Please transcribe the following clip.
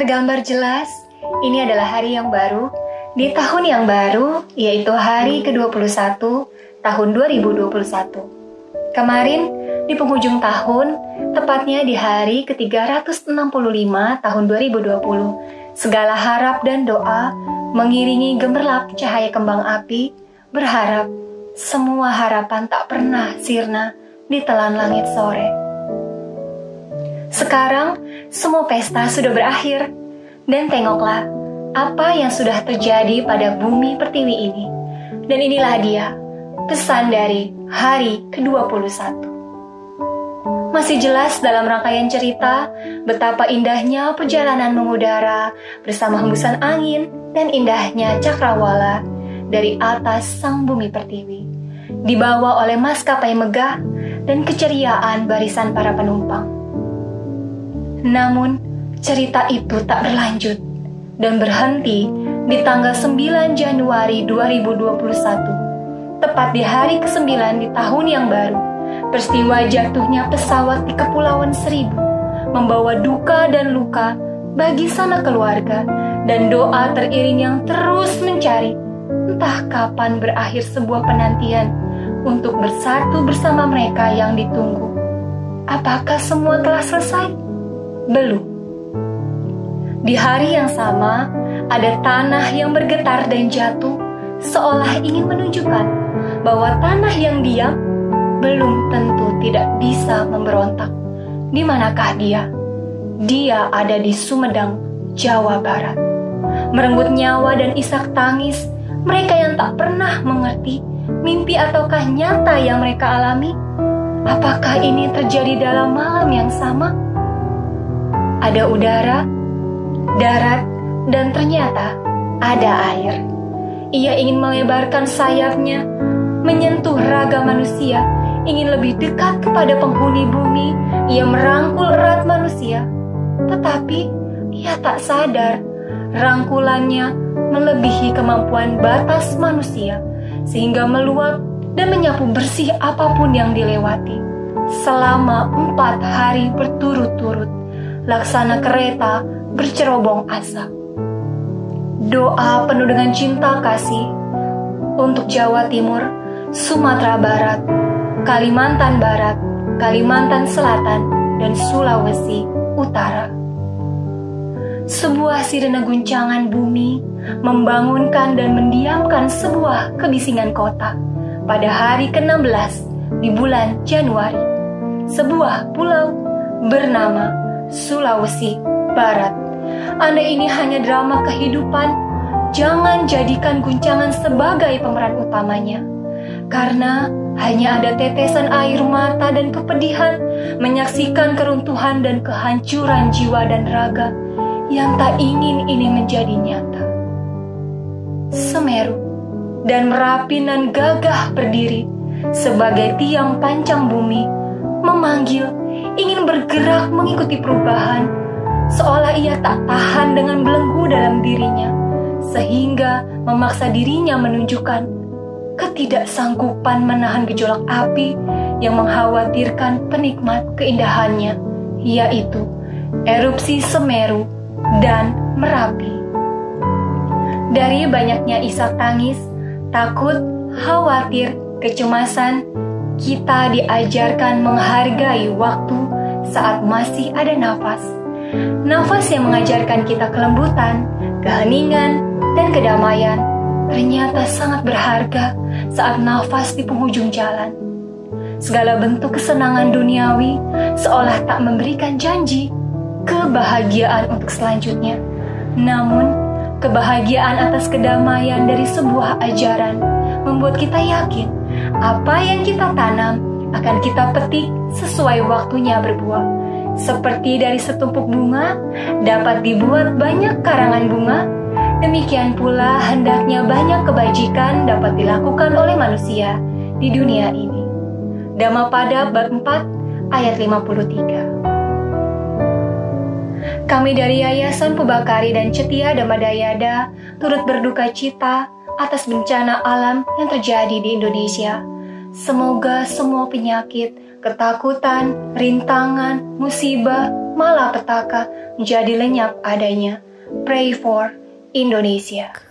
Tergambar jelas, ini adalah hari yang baru, di tahun yang baru, yaitu hari ke-21 tahun 2021. Kemarin, di penghujung tahun, tepatnya di hari ke-365 tahun 2020, segala harap dan doa mengiringi gemerlap cahaya kembang api, berharap semua harapan tak pernah sirna di telan langit sore. Sekarang, semua pesta sudah berakhir, dan tengoklah apa yang sudah terjadi pada bumi pertiwi ini. Dan inilah dia, pesan dari hari ke-21. Masih jelas dalam rangkaian cerita betapa indahnya perjalanan mengudara bersama hembusan angin dan indahnya cakrawala dari atas sang bumi pertiwi. Dibawa oleh maskapai megah dan keceriaan barisan para penumpang. Namun, cerita itu tak berlanjut dan berhenti di tanggal 9 Januari 2021, tepat di hari ke-9 di tahun yang baru. Peristiwa jatuhnya pesawat di Kepulauan Seribu membawa duka dan luka bagi sana keluarga dan doa teriring yang terus mencari entah kapan berakhir sebuah penantian untuk bersatu bersama mereka yang ditunggu. Apakah semua telah selesai? Belum. Di hari yang sama, ada tanah yang bergetar dan jatuh, seolah ingin menunjukkan bahwa tanah yang diam belum tentu tidak bisa memberontak. Di manakah dia? Dia ada di Sumedang, Jawa Barat. Merenggut nyawa dan isak tangis, mereka yang tak pernah mengerti mimpi ataukah nyata yang mereka alami. Apakah ini terjadi dalam malam yang sama? Ada udara, darat, dan ternyata ada air. Ia ingin melebarkan sayapnya, menyentuh raga manusia, ingin lebih dekat kepada penghuni bumi. Ia merangkul erat manusia, tetapi ia tak sadar rangkulannya melebihi kemampuan batas manusia, sehingga meluap dan menyapu bersih apa pun yang dilewati selama empat hari berturut-turut laksana kereta bercerobong asap. Doa penuh dengan cinta kasih untuk Jawa Timur, Sumatera Barat, Kalimantan Barat, Kalimantan Selatan, dan Sulawesi Utara. Sebuah sirene guncangan bumi membangunkan dan mendiamkan sebuah kebisingan kota pada hari ke-16 di bulan Januari. Sebuah pulau bernama Sulawesi Barat. Anda ini hanya drama kehidupan, jangan jadikan guncangan sebagai pemeran utamanya. Karena hanya ada tetesan air mata dan kepedihan menyaksikan keruntuhan dan kehancuran jiwa dan raga yang tak ingin ini menjadi nyata. Semeru dan Merapi nan gagah berdiri sebagai tiang pancang bumi memanggil ingin bergerak mengikuti perubahan, seolah ia tak tahan dengan belenggu dalam dirinya, sehingga memaksa dirinya menunjukkan ketidaksanggupan menahan gejolak api yang mengkhawatirkan penikmat keindahannya, yaitu erupsi Semeru dan Merapi. Dari banyaknya isak tangis, takut, khawatir, kecemasan, kita diajarkan menghargai waktu saat masih ada nafas. Nafas yang mengajarkan kita kelembutan, keheningan, dan kedamaian ternyata sangat berharga saat nafas di penghujung jalan. Segala bentuk kesenangan duniawi seolah tak memberikan janji kebahagiaan untuk selanjutnya. Namun, kebahagiaan atas kedamaian dari sebuah ajaran membuat kita yakin apa yang kita tanam akan kita petik sesuai waktunya berbuah. Seperti dari setumpuk bunga dapat dibuat banyak karangan bunga, demikian pula hendaknya banyak kebajikan dapat dilakukan oleh manusia di dunia ini. Dhammapada bab 4 ayat 53. Kami dari Yayasan Pubakari dan Cetia Dhammadayada turut berduka cita atas bencana alam yang terjadi di Indonesia. Semoga semua penyakit, ketakutan, rintangan, musibah, malapetaka menjadi lenyap adanya. Pray for Indonesia.